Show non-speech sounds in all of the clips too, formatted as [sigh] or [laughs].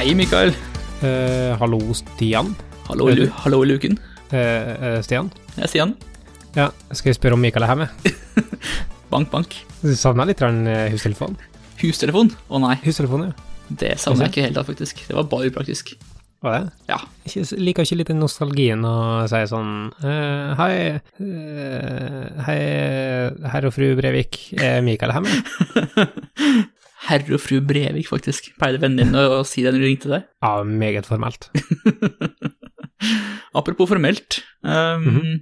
Hei, Mikael. Uh, hallo, Stian. Hallo, lu- hallo luken. Uh, uh, Stian? Jeg er Stian. Ja, skal jeg spørre om Mikael er her med? [laughs] Bank, bank. Du savna litt hustelefon? Hustelefon? Å nei, Hustelefon, ja. det savner jeg ikke helt av, faktisk. Det var bare upraktisk. Var det? Ja. Jeg liker ikke litt nostalgien å si sånn Hei, hei, herr og fru Brevik, er Mikael hjemme? [laughs] Herre og fru Brevik, faktisk. Pleide vennene dine å si det når du ringte deg? Ja, meget formelt. [laughs] Apropos formelt. um,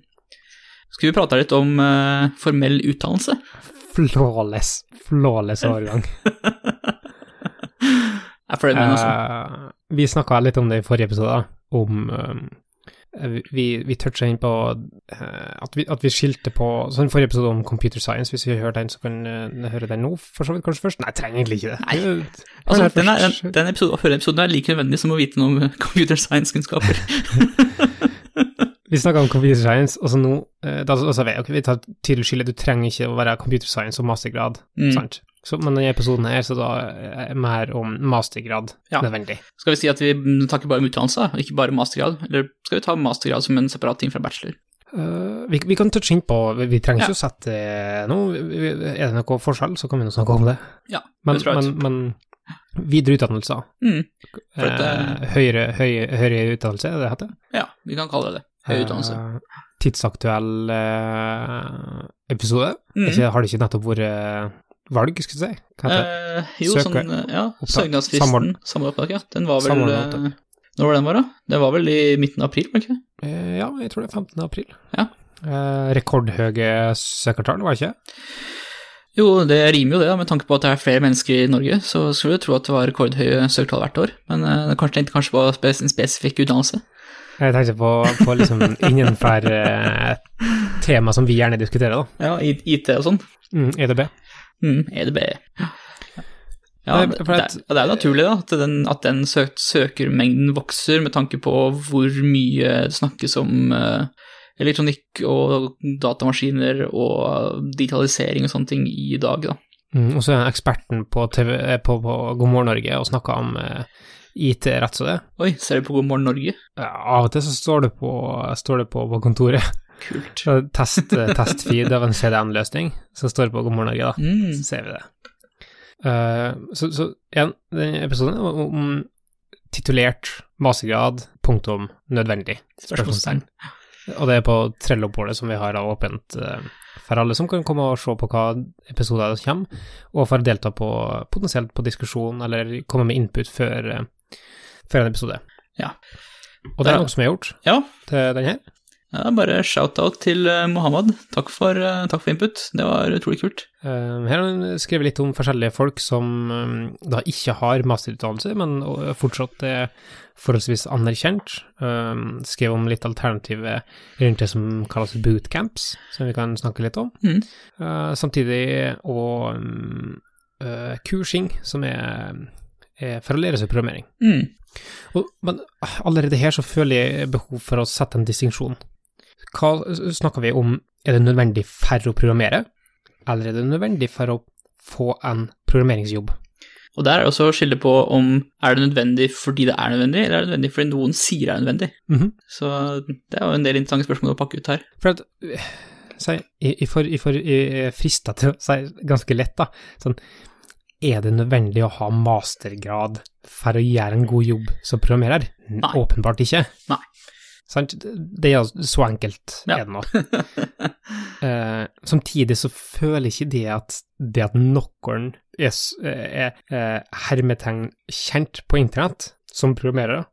Skal vi prate litt om uh, formell utdannelse? Flawless, flawless overgang. [laughs] Jeg er fornøyd med den også. Eh, vi snakka litt om det i forrige episode, om eh, vi, vi toucha inn på eh, at, vi, at vi skilte på sånn forrige episode om computer science, hvis vi har hørt den, så kan uh, høre den nå, for så vidt kanskje først? Nei, trenger egentlig ikke det. Nei. Altså, den, er, den, den episode, å høre episoden er like nødvendig som å vite noe om computer science-kunnskaper. [laughs] Vi snakka om computer science, og så nå eh, da, altså, vi ok, vi tar tydelig skille, du trenger ikke å være computer science og mastergrad, Mm. sant? Så, men denne episoden her, så da er mer om mastergrad Ja. nødvendig. Skal vi si at vi snakker bare om utdannelse, ikke bare mastergrad? Eller skal vi ta mastergrad som en separat ting fra bachelor? Uh, vi, vi kan touche inn på Vi, vi trenger Ja. ikke å sette vi- Er det noe forskjell, så kan vi nå snakke om det. Ja, Men, det tror jeg. men, men videre utdannelser, Mm. At, eh, høyere, høyere, høyere utdannelse, er det det heter? Ja, vi kan kalle det det. Høy utdannelse. Uh, tidsaktuell episode. Mm. Ikke, har det ikke nettopp vært valg, skal vi si? Eh, jo, Søker- sånn, eh, ja, søknadsfristen, samordnopptak, ja, den var vel eh. Når var den, var da? Den var vel i midten av april, var det ikke? Eh, ja, jeg tror det er 15. april. Ja. Eh, rekordhøye søkertall, var det ikke? Jo, det rimer jo det, da, med tanke på at det er flere mennesker i Norge, så skulle du tro at det var rekordhøye søkertall hvert år, men eh, det kanskje tenkte kanskje på en spesifikk utdannelse. Jeg tenkte på, på liksom innenfor eh, tema som vi gjerne diskuterer, da. Ja, IT og sånn. Mm, EDB. Mm, EDB. Ja, det, det, det er jo naturlig da, at den, at den søk, søkermengden vokser med tanke på hvor mye det snakkes om uh, elektronikk og datamaskiner og digitalisering og sånne ting i dag. Da. Mm, og så er eksperten på, TV, eh, på, på God morgen Norge og snakker om uh, IT rett som det. Oi, ser du på God morgen Norge? Ja, av og til så står det på, står det på, på kontoret. Kult. Og test, test testfeed av en CDN-løsning, så står på God morgen Norge, da. Mm. Så ser vi det. Uh, så, så igjen, denne episoden om, om titulert mastergrad, punktum, nødvendig. Spørsmålstegn. Og det er på Trello-bordet som vi har da åpent uh, for alle som kan komme og se på hva episoder som kommer, og for å delta på potensielt på diskusjon eller komme med input før, uh, før en episode. Ja. Og det er noe som er gjort Ja, til den her. Ja bare shout-out til eh, Mohammed. Takk for, eh, takk for input, det var utrolig kult. Eh, her har han skrevet litt om forskjellige folk som da ikke har masterutdannelse, men fortsatt er forholdsvis anerkjent. Uh, skrev om litt alternative rundt det som kalles bootcamps, som vi kan snakke litt om. Mm. Samtidig og um, eh, kursing, som er, er for å lære seg programmering. Mm. Og, men allerede her så føler jeg behov for å sette en distinksjon. Hva snakker vi om, er det nødvendig for å programmere, eller er det nødvendig for å få en programmeringsjobb? Og der er det også å skille på om er det nødvendig fordi det er nødvendig, eller er det nødvendig fordi noen sier det er nødvendig. Mhm. Så det er jo en del interessante spørsmål å pakke ut her. For at, jeg, jeg får, jeg får jeg fristet til å si ganske lett da, sånn, er det nødvendig å ha mastergrad for å gjøre en god jobb som programmerer? Nei. Åpenbart ikke. Nei. Sant? Det er så enkelt Ja. er det nå. [laughs] Eh, samtidig så føler ikke det at det at noen er, er, er hermetegn kjent på internett som programmerere,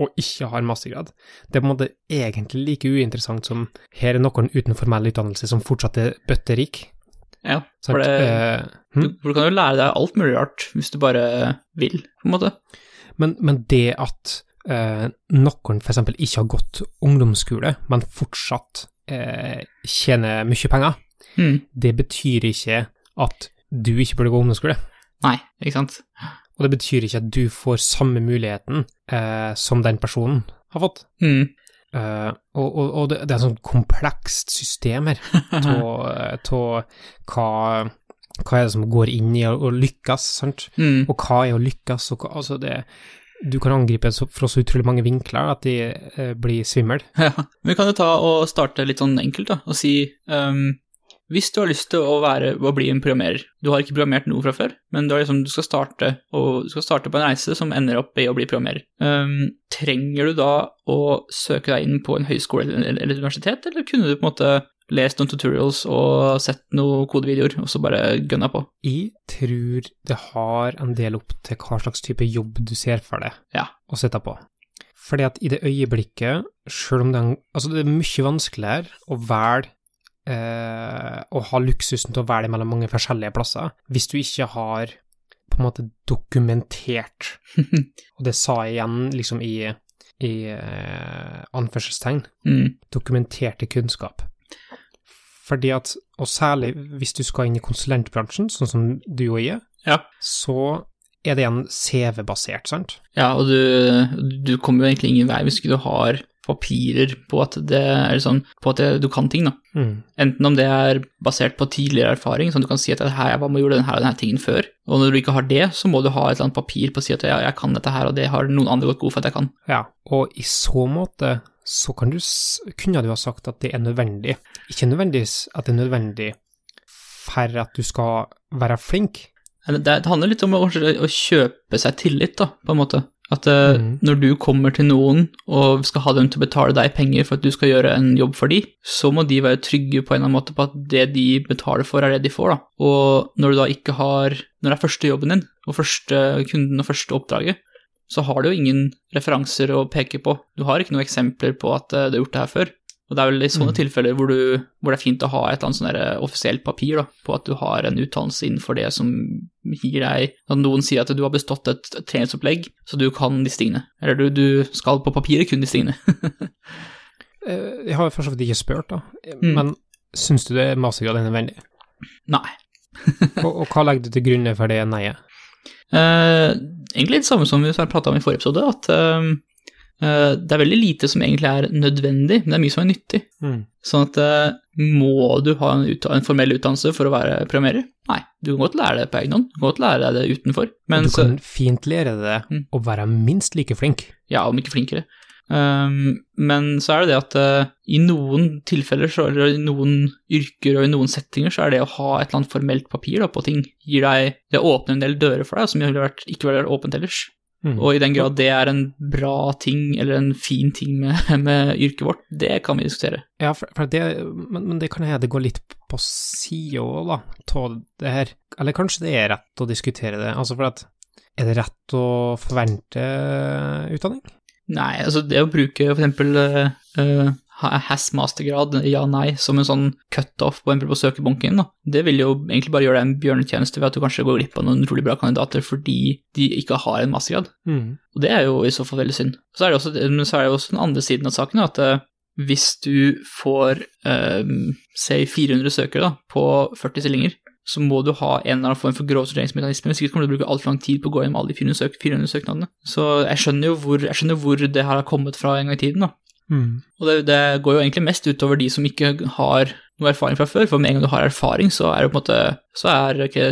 og ikke har mastergrad, det er på en måte egentlig like uinteressant som her er noen uten formell utdannelse som fortsatt er bøtterik. Ja, for det, Eh, du, hm? for du kan jo lære deg alt mulig rart hvis du bare vil, på en måte. men, men det at eh, noen f.eks. ikke har gått ungdomsskole, men fortsatt eh, tjener mye penger, Mm. det betyr ikke at du ikke burde gå ungdomsskole. Nei, ikke sant. Og det betyr ikke at du får samme muligheten eh, som den personen har fått. Mm. Eh, og, og, og det, det er et sånt komplekst system her, [laughs] av hva, hva er det som går inn i å, å lykkes, sant? Mm. Og hva er å lykkes, og hva, altså det, du kan angripe fra så utrolig mange vinkler at de eh, blir svimmel. [laughs] Ja, Vi kan jo ta og starte litt sånn enkelt, da, og si um, Hvis du har lyst til å, være, å bli en programmerer, du har ikke programmert noe fra før, men du, liksom, du, skal starte, du skal starte på en reise som ender opp i å bli programmerer. Um, trenger du da å søke deg inn på en høyskole eller, eller et universitet, eller kunne du på en måte lest noen tutorials og sett noen kodevideoer, og så bare gønna på? Jeg tror det har en del opp til hva slags type jobb du ser for deg Ja. å sitte på. Fordi at i det øyeblikket, selv om det er, altså det er mye vanskeligere å velge eh, å ha luksusen til å velge mellom mange forskjellige plasser, hvis du ikke har på en måte dokumentert, [laughs] og det sa jeg igjen liksom i, i eh, anførselstegn, Mm. dokumenterte kunnskap. Fordi at, og særlig hvis du skal inn i konsulentbransjen, sånn som du og jeg, Ja. så er det igjen CV-basert, sant? Ja, og du, du kommer jo egentlig ingen vei hvis ikke du har papirer på at det er sånn, på at det, du kan ting, da. Mm. Enten om det er basert på tidligere erfaring, sånn at du kan si at her, jeg var med og gjorde denne, og denne tingen før, og når du ikke har det, så må du ha et eller annet papir på å si at ja, jeg kan dette her, og det har noen andre gått god for at jeg kan. Ja, og i så måte så kan du, kunne du ha sagt at det er nødvendig. Ikke nødvendigvis at det er nødvendig for at du skal være flink. Det, handler litt om å, å kjøpe seg tillit, da, på en måte. At Mhm. når du kommer til noen og skal ha dem til å betale deg penger for at du skal gjøre en jobb for dem, så må de være trygge på en eller annen måte på at det de betaler for, er det de får, da. Og når du da ikke har Når det er første jobben din, og første kunden og første oppdraget, så har du jo ingen referanser å peke på. Du har ikke noen eksempler på at eh, du har gjort det her før. Og det er vel i sånne mm. tilfeller hvor, du, hvor det er fint å ha et eller annet sånn offisielt papir da, på at du har en utdannelse innenfor det som gir deg At noen sier at du har bestått et treningsopplegg, så du kan disse tingene. Eller du, du skal på papiret kunne disse tingene. [laughs] Eh, Jeg har for så vidt ikke spurt, da, Mm. men syns du det mastergrad er nødvendig? Nei. [laughs] Og, og hva legger du til grunn for det neiet? Eh, egentlig det samme som vi prata om i forrige episode, at eh, det er veldig lite som egentlig er nødvendig, men det er mye som er nyttig. Mm. Sånn at uh, må du ha en, en formell utdannelse for å være programmerer? Nei, du kan godt lære det på egen hånd, du kan godt lære deg det utenfor. Men du så, kan fint lære det Mm. å være minst like flink. ja, om ikke flinkere. Um, men så er det det at eh, i noen tilfeller, så, eller i noen yrker og i noen settinger, så er det å ha et eller annet formelt papir da, på ting, gir deg Det åpner en del dører for deg som ville vært, ikke ville vært åpent ellers. Mm. Og i den grad det er en bra ting, eller en fin ting med, [laughs] med yrket vårt, det kan vi diskutere. Ja, for, for det, men, men det kan hende det går litt på sida òg, da, av det her. Eller kanskje det er rett å diskutere det. Altså for at Er det rett å forvente utdanning? Nei, altså det å bruke for eksempel uh, has mastergrad, ja-nei, som en sånn cutoff på, på søkebunken, da, det vil jo egentlig bare gjøre deg en bjørnetjeneste ved at du kanskje går glipp av noen utrolig bra kandidater fordi de ikke har en mastergrad. Mm. Og det er jo i så fall veldig synd. Så er det også, men så er det også den andre siden av saken, at eh, hvis du får eh, si 400 søkere da, på 40 stillinger, så må du ha en eller annen form for grov sorteringsmekanisme, hvis ikke kommer du til å bruke altfor lang tid på å gå gjennom alle de 400, søk 400 søknadene. Så jeg skjønner jo hvor, skjønner hvor det her har kommet fra en gang i tiden, da. Mm. Og det, det går jo egentlig mest utover de som ikke har noe erfaring fra før, for med en gang du har erfaring, så er det på en måte, så er ikke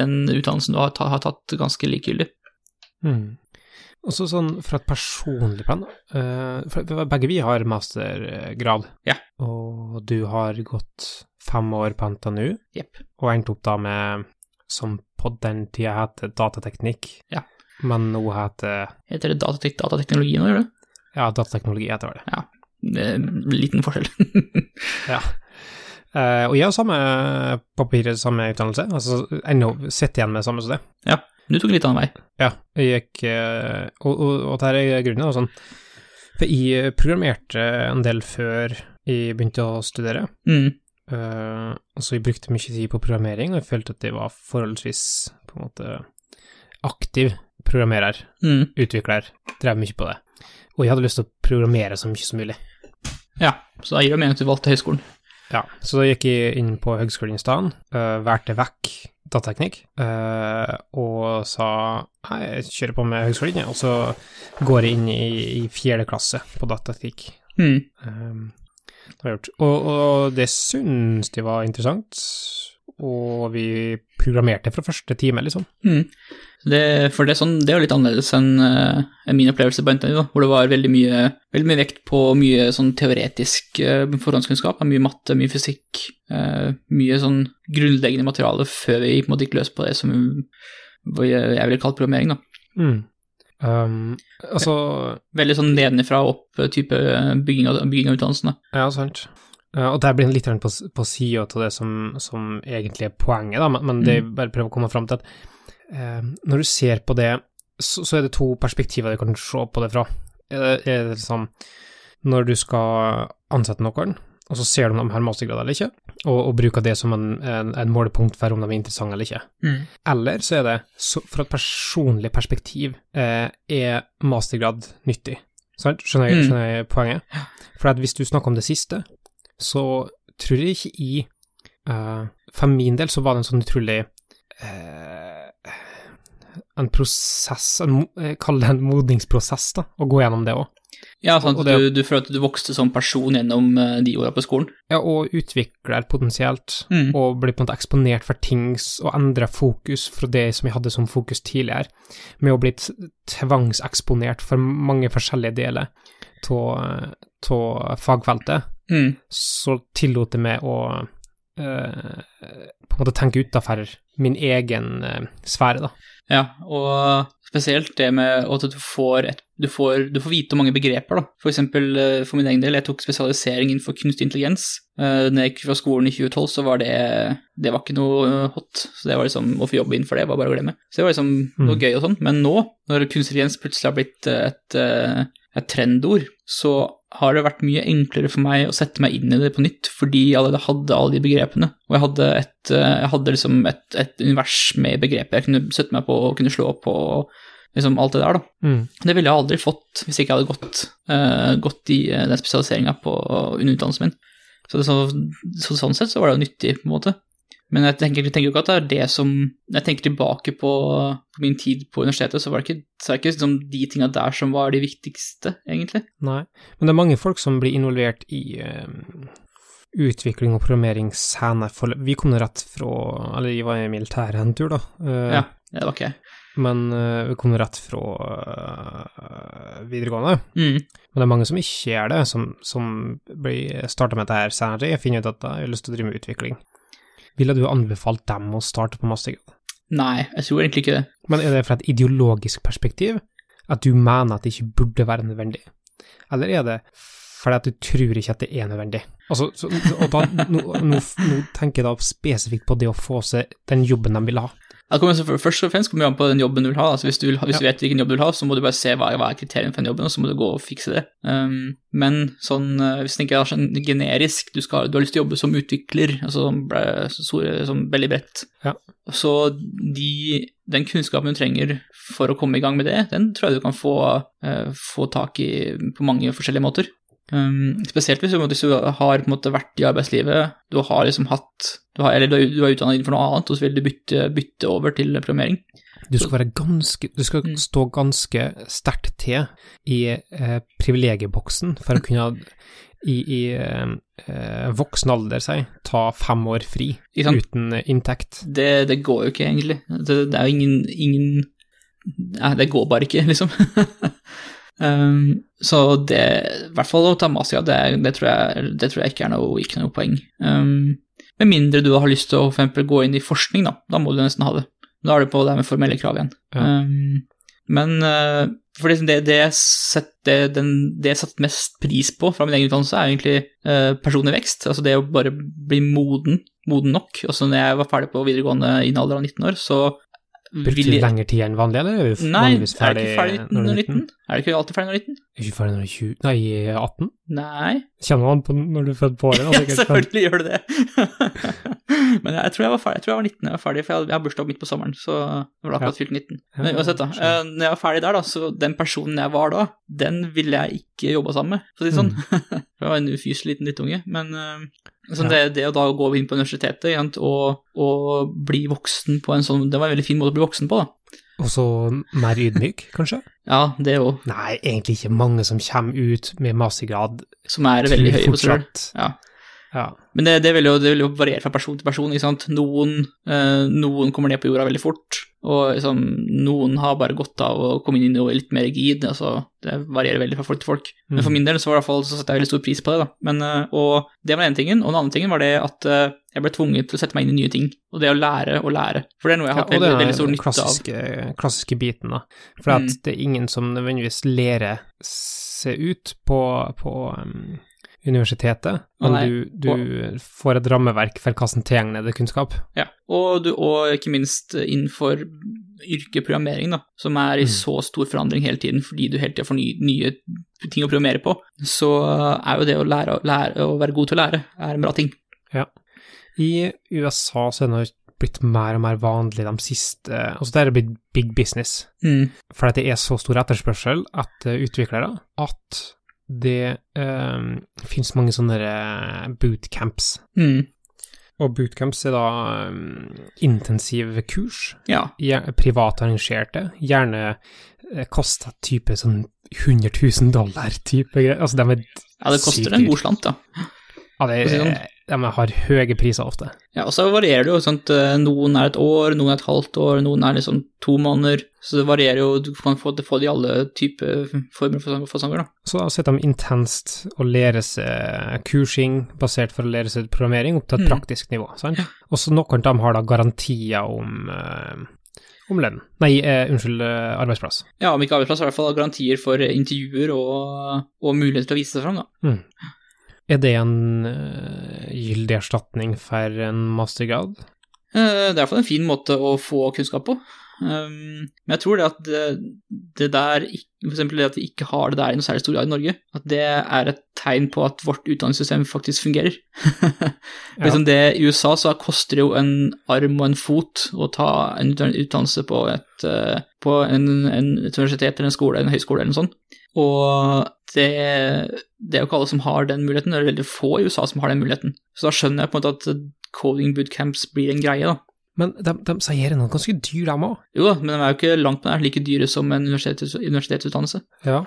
den utdannelsen du har, ta, har tatt ganske likegyldig. Mm. Og så sånn fra et personlig plan, uh, for begge vi har mastergrad, Ja. og du har gått fem år på NTNU, yep. og endte opp da med, som på den tida het datateknikk, Ja. men nå heter Heter det datatek datateknologi nå, gjør det? ja, datateknologi heter det. Det er en liten forskjell. [laughs] Ja. Uh, og jeg har samme papiret, samme utdannelse, altså ennå sitter igjen med samme som det. Ja, Du tok en litt annen vei. Ja, jeg gikk uh, Og, og, og dette er grunnen, sånn For jeg programmerte en del før jeg begynte å studere, Mm. Eh, så jeg brukte mye tid på programmering, og jeg følte at jeg var forholdsvis på en måte aktiv programmerer, Mm. utvikler, drev mye på det. Og jeg hadde lyst til å programmere så mye som mulig. Ja, så da gir det mening at du valgte høyskolen. Ja, så da gikk jeg inn på Høgskolen i stedet, uh, valgte vekk datateknikk, uh, og sa nei, jeg kjører på med høgskolen, og så går jeg inn i, i fjerde klasse på datateknikk. Mm. Um, det har jeg gjort. Og, og det syns de var interessant, og vi programmerte fra første time, liksom. Mm. Det, for det er, sånn, det er jo litt annerledes enn uh, min opplevelse på NTNU, hvor det var veldig mye, veldig mye vekt på mye sånn teoretisk uh, forhåndskunnskap, mye matte, mye fysikk, uh, mye sånn grunnleggende materiale før vi på en måte gikk løs på det som jeg ville kalt programmering, da. Mm. Um, altså Veldig sånn nedenfra og opp-type bygging, bygging, av utdannelsen. Ja, sant. Uh, og det blir litt på, på sida av det som, som, egentlig er poenget, da, men, men det er bare prøve å komme fram til at uh, når du ser på det, så, så, er det to perspektiver du kan se på det fra. Er det, er det sånn Når du skal ansette noen, og så ser du om de har mastergrad eller ikke, og, og, bruker det som en, en, en, målepunkt for om de er interessante eller ikke. Mm. Eller så er det, så fra et personlig perspektiv, eh, er mastergrad nyttig. Skjønner jeg, mm. skjønner jeg poenget? For at hvis du snakker om det siste, så tror jeg ikke i uh, For min del så var det en sånn utrolig uh, En prosess, en, kall det en modningsprosess, da, å gå gjennom det òg. Ja, sant, det, du, du, føler at du vokste som person gjennom uh, de åra på skolen? Ja, og utvikler potensielt, mm. og blir på en måte eksponert for ting og endrer fokus fra det som jeg hadde som fokus tidligere, med å bli tvangseksponert for mange forskjellige deler av fagfeltet mm. så tillot det meg å uh, på en måte tenke utafor min egen uh, sfære, da. Ja, og spesielt det med at du får, et, du får, du får vite mange begreper, da. For eksempel uh, for min egen del, jeg tok spesialisering innenfor kunstig intelligens. Når jeg gikk fra skolen i 2012, så var det Det var ikke noe hot. Så det var liksom å få jobbe innenfor det var bare å glemme. Så det var liksom mm. noe gøy og sånn. Men nå, når kunstig intelligens plutselig har blitt et, et trendord, så har det vært mye enklere for meg å sette meg inn i det på nytt, fordi jeg allerede hadde alle de begrepene. Og jeg hadde, et, eh, jeg hadde liksom et, et, univers med begreper jeg kunne sette meg på og kunne slå på, liksom alt det der, da. Mm. Det ville jeg aldri fått hvis jeg ikke hadde gått, uh, gått i uh, den spesialiseringa under utdannelsen min. Så, det, så, så, sånn sett så var det nyttig, på en måte. Men jeg tenker, tenker, jo ikke at det er det som Når jeg tenker tilbake på, på min tid på universitetet, så var det ikke, så er det ikke liksom de tinga der som var de viktigste, egentlig. Nei, men det er mange folk som blir involvert i um, utvikling og programmering senere. For vi kom rett fra Eller vi var i militæret en tur, da. Uh, ja, det var ikke jeg. Men uh, vi kom rett fra uh, videregående. Mm. Men det er mange som ikke gjør det, som, som starter med dette her senere. Jeg finner ut at jeg har lyst til å drive med utvikling. Ville du anbefalt dem å starte på mastergrad? Nei, jeg tror egentlig ikke det. Men er det fra et ideologisk perspektiv at du mener at det ikke burde være nødvendig? Eller er det fordi at du tror ikke at det er nødvendig? Altså, så, og da, nå, nå, nå, tenker jeg da spesifikt på det å få seg den jobben de vil ha. Det kommer først og fremst kommer an på den jobben du vil ha. Altså hvis du, vil, hvis du vet hvilken jobb du vil ha, så må du bare se hva, hva er kriteriene for den jobben, og så må du gå og fikse det. Um, men sånn, uh, hvis du tenker sånn generisk, du, skal, du, har lyst til å jobbe som utvikler, altså som, som veldig bredt, ja. så de, den kunnskapen du trenger for å komme i gang med det, den tror jeg du kan få, uh, få tak i på mange forskjellige måter. Um, spesielt hvis du, hvis du, har måte vært i arbeidslivet, du har liksom hatt du har, Eller du, du er utdannet innenfor noe annet, og så vil du bytte, bytte over til programmering. Du skal være ganske Du skal mm. stå ganske sterkt til i eh, privilegieboksen for å [laughs] kunne i, i eh, voksen alder, si, ta fem år fri uten inntekt. Det, det, går jo ikke, egentlig. Det, det er jo ingen, ingen Nei, det går bare ikke, [laughs] liksom. Um, så det, i hvert fall å ta Masia, det, det, tror jeg, det tror jeg ikke er noe, ikke noe poeng. Um, med mindre du har lyst til å for eksempel gå inn i forskning, da. Da må du nesten ha det. Da er du på det med formelle krav igjen. Ja. Um, men uh, for det, det, det, jeg har satt mest pris på fra min egen utdannelse, er egentlig uh, personlig vekst. Altså det å bare bli moden, moden nok. Også når jeg var ferdig på videregående i en alder av 19 år, så Brukte du lengre tid enn vanlig, eller er du Nei, vanligvis ferdig, er ikke ferdig når du er 19? Er du ikke alltid ferdig når du er 19? Er du ikke ferdig når du er 20 Nei, 18? Nei. Kjenner man på når du er født på året. Ja, selvfølgelig gjør du det. [laughs] Men jeg tror jeg var ferdig, jeg tror jeg var 19 jeg var ferdig, for jeg har bursdag midt på sommeren, så det var akkurat fylt 19. Men uansett, da. Eh, når jeg var ferdig der, da, så den personen jeg var da, den ville jeg ikke jobba sammen med, for å si det sånn. [laughs] Mm. jeg var en ufyselig liten drittunge, men sånn, det, det, å da gå inn på universitetet og, og, bli voksen på en sånn Det var en veldig fin måte å bli voksen på, da. Og så mer ydmyk, [laughs] kanskje? Ja, det òg. Nei, egentlig ikke mange som kommer ut med mastergrad Som er veldig høye på seg. Ja. Ja. Men det, det, vil jo, det vil jo variere fra person til person. ikke sant? Noen, eh, noen kommer ned på jorda veldig fort, og liksom, noen har bare godt av å komme inn i noe litt mer rigid. altså Det varierer veldig fra folk til folk. Men for Mm. min del så var det fall så satte jeg veldig stor pris på det. da. Men, eh, og Det var den ene tingen. Og den andre tingen var det at eh, jeg ble tvunget til å sette meg inn i nye ting. Og det å lære og lære. For det er noe jeg har hatt ja, veldig, veldig stor nytte klassiske, av. klassiske, biten, da. For Mm. det er ingen som nødvendigvis lærer seg ut på, på um, universitetet, men nei. du, du får et rammeverk for hvordan tilegner det kunnskap. Ja, og, du, og ikke minst innenfor yrket programmering, da, som er i Mm. så stor forandring hele tiden fordi du hele tida får nye, nye ting å programmere på, så er jo det å lære, lære å være god til å lære, er en bra ting. Ja. I USA så er det blitt mer og mer vanlig de siste Altså det er blitt big business, Mm. for det er så stor etterspørsel etter utviklere at det um, finnes mange sånne eh, bootcamps. Mm. Og bootcamps er da um, intensive kurs Ja. privat arrangerte, gjerne eh, koster type sånn 100 000 dollar type greier. Altså, de er ja, det koster en god slant, da. Ja, det det er, de har høye priser ofte. Ja, og så varierer det jo, at eh, noen er et år, noen er et halvt år, noen er liksom to måneder, så det varierer jo, du kan få, få det i alle typer former for fasonger, da. Så sitter de intenst og lærer seg kursing basert for å lære seg programmering opp til et Mm. praktisk nivå. Sant? Og så noen av dem har da garantier om, uh, om lønn. Nei, eh, unnskyld, eh, arbeidsplass. Ja, om ikke arbeidsplass, i hvert fall garantier for intervjuer og, og mulighet til å vise seg fram, da. Er det en uh, gyldig erstatning for en mastergrad? Eh, Det er iallfall en fin måte å få kunnskap på. Um, men jeg tror det at det, det der, F.eks. for eksempel det at vi ikke har det der i noe særlig stor grad i Norge, at det er et tegn på at vårt utdanningssystem faktisk fungerer. [laughs] Ja. liksom det, I USA så koster det jo en arm og en fot å ta en utdannelse på et, eh, på en, en, et universitet eller en skole eller en høyskole eller noe sånt. Og det, det er jo ikke alle som har den muligheten, det er veldig få i USA som har den muligheten. Så da skjønner jeg på en måte at coding bootcamps blir en greie, da. Men de, de sier noe ganske dyr, de òg. Jo da, men de er jo ikke langt nær like dyre som en universitets, universitetsutdannelse. Ja.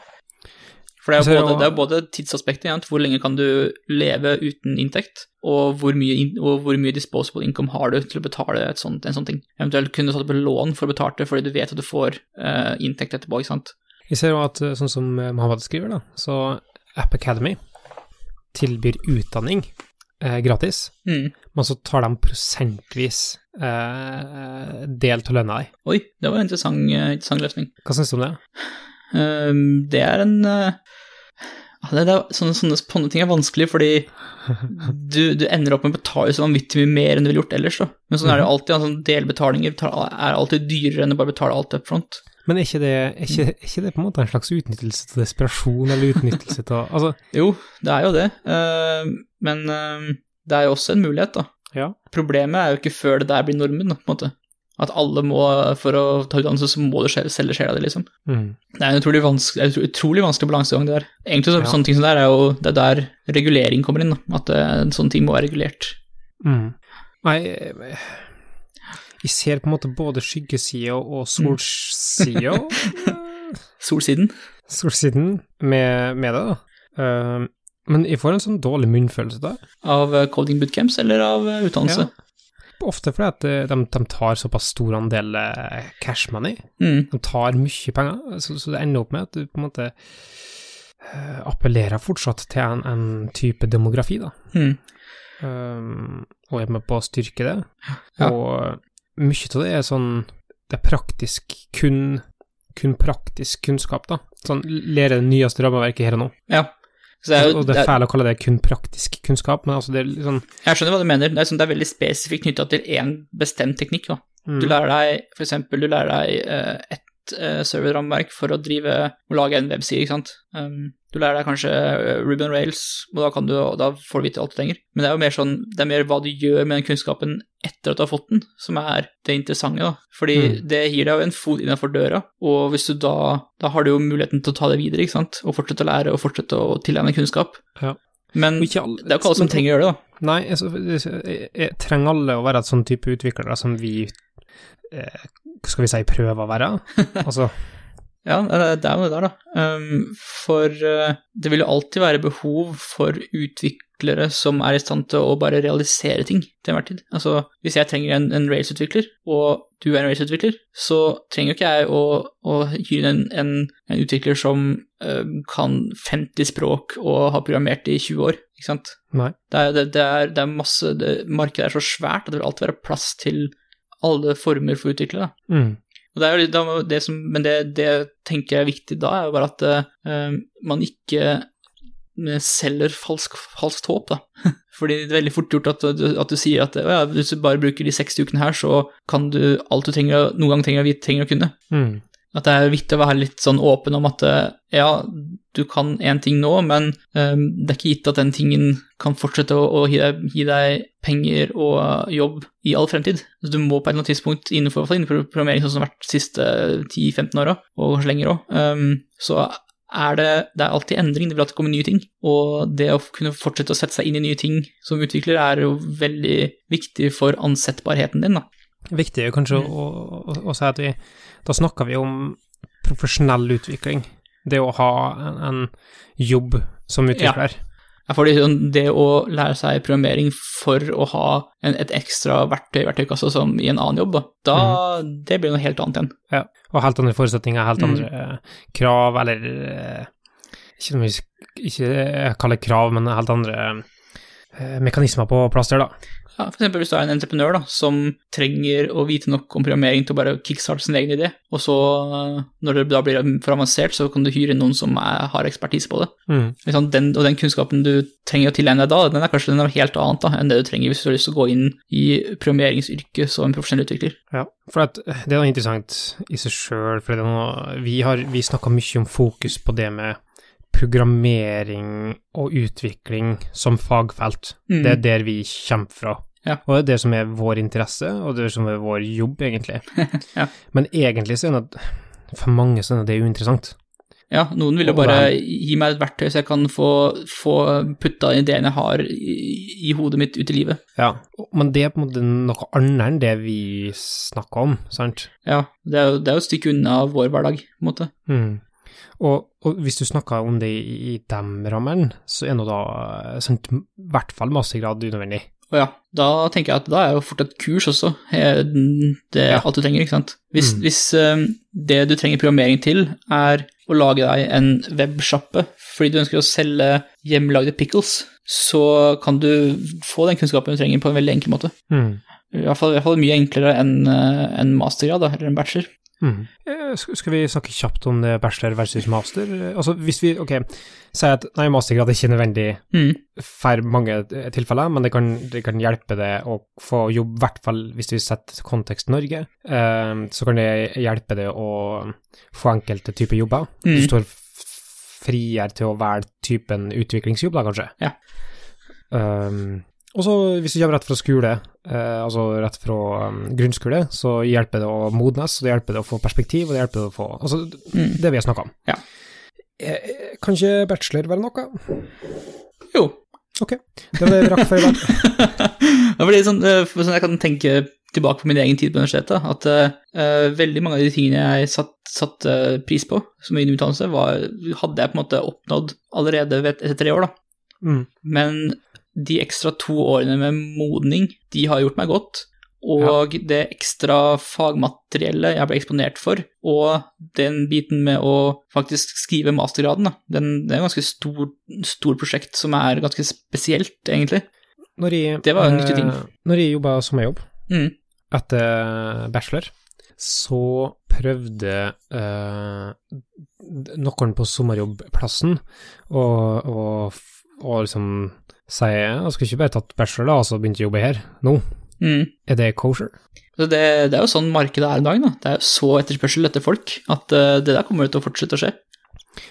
For det er jo både, både tidsaspektet, igjen, hvor lenge kan du leve uten inntekt, og hvor mye, og hvor mye disposable income har du til å betale et sånt, en sånn ting. Eventuelt kunne du tatt opp et lån for å betale det, fordi du vet at du får eh, inntekt etterpå, ikke sant. Vi ser jo at, eh, sånn som eh, Mohammed skriver, da, så App Academy tilbyr utdanning eh, gratis, Mm. men så tar de prosentvis eh, del av lønna di. Oi, det var en interessant, eh, interessant løsning. Hva syns du om det? Um, det er en uh, ja, det, det er, sånne, sånne, sånne ting er vanskelig, fordi [laughs] du, du ender opp med å betale så vanvittig mye mer enn du ville gjort ellers. Da. Men sånn er det alltid. Altså, delbetalinger er alltid dyrere enn å bare betale alt up front. Men er ikke det, er ikke, er ikke det på en måte en slags utnyttelse til desperasjon, eller utnyttelse til [laughs] Altså, Jo, det er jo det, Ehm, men ehm, det er jo også en mulighet, da. ja. Problemet er jo ikke før det der blir normen, da, på en måte. At alle må, for å ta utdannelse, så må du selge sjela di, liksom. Mm. Det er en utrolig vanskelig, utrolig vanskelig balansegang, det der. Egentlig så, Ja. sånne ting som det der er jo det er der regulering kommer inn, da. At eh, sånne ting må være regulert. Mm. Nei, eh, jeg ser på en måte både skyggesida og solsida. [laughs] Solsiden. Solsiden med, med det, da. Uh, men jeg får en sånn dårlig munnfølelse da. Av eh, coding bootcamps eller av utdannelse? Ja. Ofte fordi at eh, de, de tar såpass stor andel eh, cash money. Mm. De tar mye penger, så, så det ender opp med at du på en måte eh, appellerer fortsatt til en, en type demografi, da. Mm. Um, og er med på å styrke det. Ja. Og mye av det er sånn Det er praktisk kun, kun praktisk kunnskap, da. Sånn lære det nyeste rammeverket her og nå. Ja. Så det jo- og det er fælt å kalle det kun praktisk kunnskap, men altså det er litt sånn jeg skjønner hva du mener. Det er, sånn, det er veldig spesifikt knytta til én bestemt teknikk. Da. mm, Du lærer deg for eksempel, du lærer deg et ett eh, serverrammeverk for å drive og lage en webside, ikke sant. Um, du lærer deg kanskje Ruben Ruby on Rails, og da, kan du, da får du vite alt du trenger. Men det er jo mer sånn, det er mer hva du gjør med den kunnskapen etter at du har fått den, som er det interessante, da. Fordi Mm. det gir deg jo en fot innenfor døra, og hvis du da Da har du jo muligheten til å ta det videre, ikke sant, og fortsette å lære og fortsette å tilegne kunnskap. Ja. Men det er jo ikke alle som trenger å gjøre det, da. Nei, jeg, jeg, jeg trenger alle å være et sånn type utviklere som vi eh, skal vi si prøve å være? Altså [laughs] Ja, det er jo det der, da. Um, for uh, det vil jo alltid være behov for utviklere som er i stand til å bare realisere ting til enhver tid. Altså, hvis jeg trenger en, en Rails-utvikler, og du er en Rails-utvikler, så trenger jo ikke jeg å, å hyre en, en, en, utvikler som uh, kan 50 språk og har programmert i 20 år, ikke sant? Nei. Det er, det, det er, det er masse det, Markedet er så svært at det vil alltid være plass til alle former for utviklere. Da. Mm. Det er jo det som, men det, det tenker jeg er viktig da, er jo bare at uh, man ikke selger falsk, falskt håp, da. [laughs] Fordi det er veldig fort gjort at, at du sier at ja, hvis du bare bruker de 60 ukene her, så kan du alt du trenger, noen gang trenger å vite, trenger å kunne. Mm. At det er viktig å være litt sånn åpen om at ja, du kan én ting nå, men um, det er ikke gitt at den tingen kan fortsette å, å gi, deg, gi, deg, penger og jobb i all fremtid. Så du må på et eller annet tidspunkt innenfor, innenfor programmering, sånn som det har vært de siste 10-15 åra, og kanskje lenger òg, um, så er det, det er alltid endring, det vil alltid komme nye ting. Og det å kunne fortsette å sette seg inn i nye ting som utvikler, er jo veldig viktig for ansettbarheten din, da. Viktig kanskje mm. å, å, å, si at vi Da snakker vi om profesjonell utvikling. Det å ha en, en jobb som utvikler. Ja. for fordi det å lære seg programmering for å ha en, et ekstra verktøy i verktøykassa som i en annen jobb, da, mm. det blir noe helt annet igjen. Ja, og helt andre forutsetninger, helt andre mm. krav, eller eh, ikke noe ikke kaller krav, men helt andre eh, mekanismer på plass der, da. Ja, for eksempel hvis du er en entreprenør da, som trenger å vite nok om programmering til å bare kickstarte sin egen idé, og så når det da blir for avansert, så kan du hyre inn noen som er, har ekspertise på det. Mm. Sånn, den, og den kunnskapen du trenger å tilegne deg da, den er kanskje den er helt annet da, enn det du trenger hvis du har lyst til å gå inn i programmeringsyrket som en profesjonell utvikler. Ja, for det er noe interessant i seg sjøl, for noe, vi har vi snakka mye om fokus på det med programmering og utvikling som fagfelt. Mm. Det er der vi kommer fra. Ja. Og det er det som er vår interesse, og det er som er vår jobb, egentlig. [laughs] ja. Men egentlig så er det for mange så er det uinteressant. Ja, noen vil jo bare gi meg et verktøy så jeg kan få, få putta ideene jeg har i, i, hodet mitt ut i livet. Ja, men det er på en måte noe annet enn det vi snakker om, sant? Ja, det er jo, det er jo et stykke unna vår hverdag, på en måte. Mm. Og, og, hvis du snakker om det i, i de rammene, så er nå da sant, i hvert fall mastergrad unødvendig. Å ja, da tenker jeg at da er jo fort et kurs også det er ja. alt du trenger, ikke sant. Hvis, mm. hvis um, det du trenger programmering til, er å lage deg en websjappe fordi du ønsker å selge hjemmelagde pickles, så kan du få den kunnskapen du trenger på en veldig enkel måte. Mm. I hvert, fall, I hvert fall, mye enklere enn eh, en mastergrad, da, eller en bachelor. Mm. Eh, skal vi snakke kjapt om det bachelor versus master? Altså, hvis vi, ok, sier at nei, mastergrad er ikke nødvendig mm. for mange tilfeller, men det kan, det kan, hjelpe det å få jobb, i hvert fall hvis vi setter kontekst Norge, eh, så kan det hjelpe det å få enkelte typer jobber. Mm. Du står friere til å velge typen utviklingsjobb, da, kanskje. Ja. Um, og så hvis du kommer rett fra skole, eh, altså rett fra um, grunnskole, så hjelper det å modnes, og det hjelper det å få perspektiv, og det hjelper det å få Altså mm. det vi har snakka om. Ja. Eh, kan ikke bachelor være noe? Jo. Ok, det var det vi rakk for i dag. [laughs] ja, fordi sånn, eh, sånn, jeg kan tenke tilbake på min egen tid på universitetet, at uh, veldig mange av de tingene jeg satte satt, uh, pris på som min utdannelse, var, hadde jeg på en måte oppnådd allerede etter tre år, da. Mm. Men de ekstra to årene med modning, de har gjort meg godt. Og ja. det ekstra fagmateriellet jeg ble eksponert for, og den biten med å faktisk skrive mastergraden, den, det er et ganske stor, stor prosjekt som er ganske spesielt, egentlig. Jeg, det var en nyttig ting. Eh, når jeg jobba sommerjobb mm. etter bachelor, så prøvde eh, noen på sommerjobbplassen å, å, å liksom sier jeg skal ikke bare tatt bachelor da, og så begynt å jobbe her nå. Mm. Er det kosher? Det, det, er jo sånn markedet er i dag. Da. Det er jo så etterspørsel etter folk at uh, det der kommer til å fortsette å skje.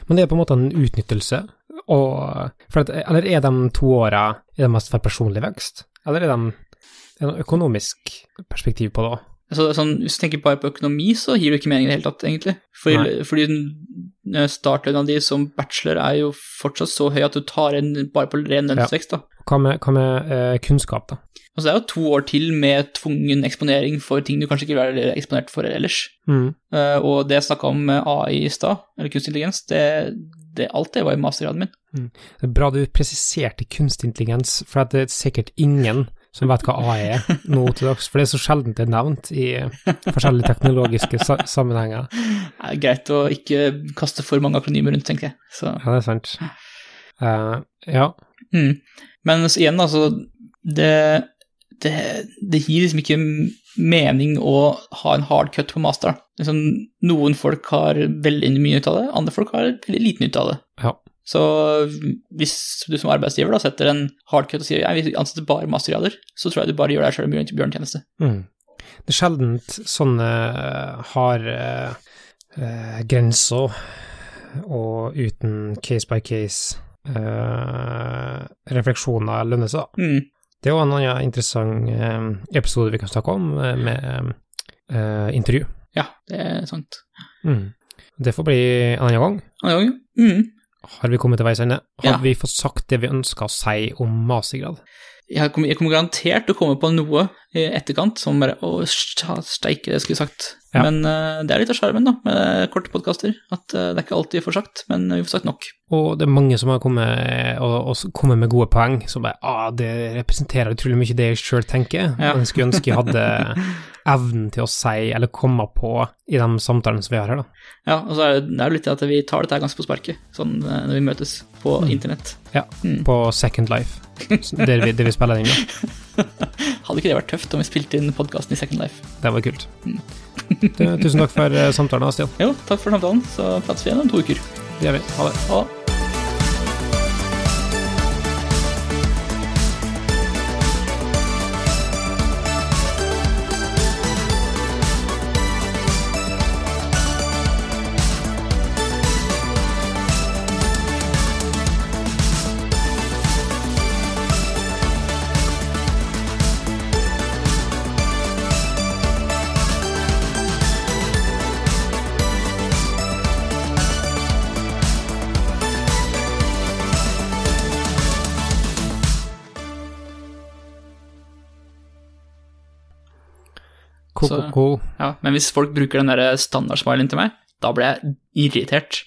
Men det er på en måte en utnyttelse, og, at, eller er de to åra mest for personlig vekst, eller er det et økonomisk perspektiv på det òg? Altså, sånn, hvis du tenker bare på økonomi, så gir det ikke mening i det hele tatt, egentlig. Fordi, fordi startlønna di som bachelor er jo fortsatt så høy at du tar en bare på ren lønnsvekst, da. Hva med, hva med eh, kunnskap, da? Altså, det er jo to år til med tvungen eksponering for ting du kanskje ikke vil være eksponert for ellers. Mm. Uh, og det jeg snakka om med AI i stad, eller kunstig intelligens, det, det, alt det var i mastergraden min. Det er bra du presiserte kunstig intelligens, for det er sikkert ingen som vet hva AI er nå til dags, for det er så sjelden det er nevnt i forskjellige teknologiske sa sammenhenger. Det er greit å ikke kaste for mange akronymer rundt, tenker jeg. Så, Ja, det er sant. Uh, ja. mm. Men så igjen, altså det, det, det gir liksom ikke mening å ha en hard cut på master. Liksom, noen folk har veldig mye ut av det, andre folk har veldig liten ut av det. ja. Så hvis du som arbeidsgiver da setter en hard cut og sier jeg vil ansette bare mastergrader, så tror jeg du bare gjør deg sjøl en bjørntjeneste. Mm. Det er sjelden sånne eh, har eh, eh, grenser og uten case by case eh, refleksjoner lønner seg. Mm. Det er jo en annen interessant eh, episode vi kan snakke om, eh, med eh, intervju. Ja, det er sant. Mm. Det får bli en annen gang. Annen gang, mm. Har vi kommet til veis ende? Har Ja. vi fått sagt det vi ønska å si om mastergrad? jeg kommer, jeg kommer garantert til å komme på noe i etterkant som bare Å, steike, det skulle jeg sagt. Ja. Men uh, det er litt av sjarmen, med korte podkaster. At uh, det er ikke alltid vi får sagt, men vi får sagt nok. Og det er mange som har kommet, og, og kommet med gode poeng, som bare ah, det representerer utrolig mye det jeg sjøl tenker. Ja. Men jeg skulle ønske jeg hadde [laughs] evnen til å si, eller komme på, i de samtalene som vi har her, da. Ja, og så er det, det er litt at vi tar dette ganske på sparket, sånn eh, når vi møtes på Mm. internett. Ja, Mm. på Second Life, [laughs] der vi, der vi spiller inn da. [laughs] [laughs] Hadde ikke det vært tøft om vi spilte inn podkasten i Second Life? Det var kult. Mm. Tusen takk for eh, samtalen, Stian. Jo, takk for samtalen, så prates vi igjen om to uker. Det gjør vi. Ha det. Ha det. Så- Ko-ko-ko. Ja, men hvis folk bruker den der standardsmileyen til meg, da blir jeg irritert.